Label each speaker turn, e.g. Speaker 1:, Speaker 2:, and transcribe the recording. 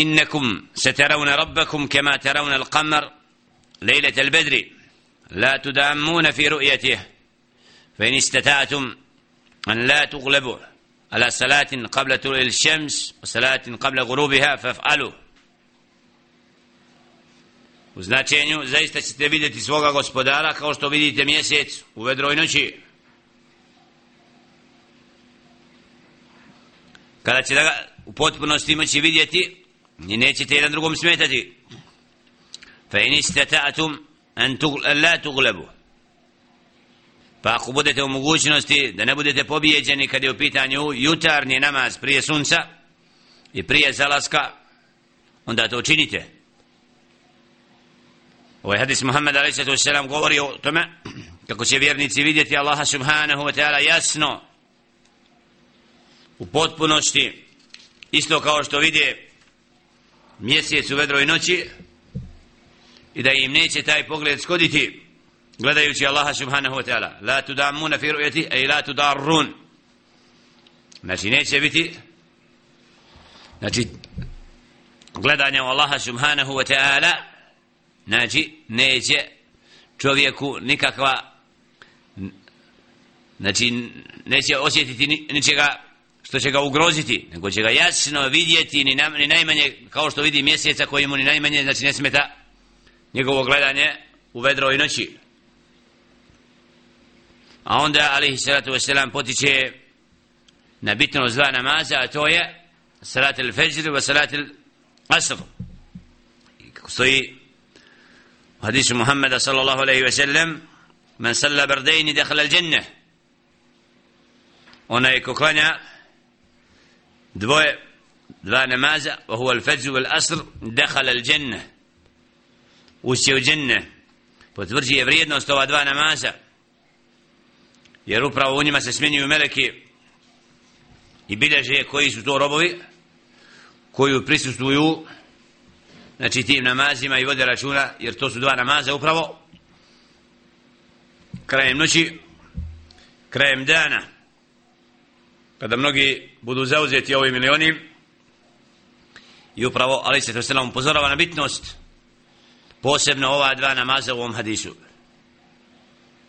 Speaker 1: إنكم سترون ربكم كما ترون القمر ليلة البدر. لا تدامون في رؤيته. فإن استطعتم أن لا تغلبوا على صلاة قبل طلوع الشمس وصلاة قبل غروبها فافعلوا. U značenju, zaista ćete vidjeti svoga gospodara kao što vidite mjesec u vedroj noći. Kada će da ga u potpunosti moći vidjeti, ni nećete jedan drugom smetati. Fa in istata'tum an, la tuglabu. Pa ako budete u mogućnosti da ne budete pobijeđeni kad je u pitanju jutarnji namaz prije sunca i prije zalaska, onda to činite Ovaj hadis Muhammed a.s. govori o tome kako će vjernici vidjeti Allaha subhanahu wa ta'ala jasno u potpunosti isto kao što vide mjesec u vedroj noći i da im neće taj pogled skoditi gledajući Allaha subhanahu wa ta'ala. La tudamuna fi ru'yati ay la tudarrun. Znači neće biti znači gledanje Allaha subhanahu wa ta'ala znači neće čovjeku nikakva znači neće osjetiti ničega što će ga ugroziti, nego će ga jasno vidjeti ni, na, ni najmanje, kao što vidi mjeseca koji mu ni najmanje, znači ne smeta njegovo gledanje u vedroj noći. A onda, alihi salatu wasalam, potiče na bitnost dva namaza, a to je salat al-fajr wa salat al-asr. Kako stoji u hadisu Muhammeda sallallahu alaihi wa sallam, man salla bardejni dekhala al-đenne. Onaj ko klanja dvoje dva namaza وهو الفجر al-fajr الجنة asr dakhala al-janna u dženne potvrđuje vrijednost ova dva namaza. Jer upravo u njima se smjenjuju meleki i bilježe koji su to robovi koji prisustuju znači tim namazima i vode računa jer to su dva namaza upravo krajem noći krajem dana. Pa kada mnogi budu zauzeti ovim ili onim. I upravo ali se to se nam upozorava na bitnost posebno ova dva namaza u ovom hadisu.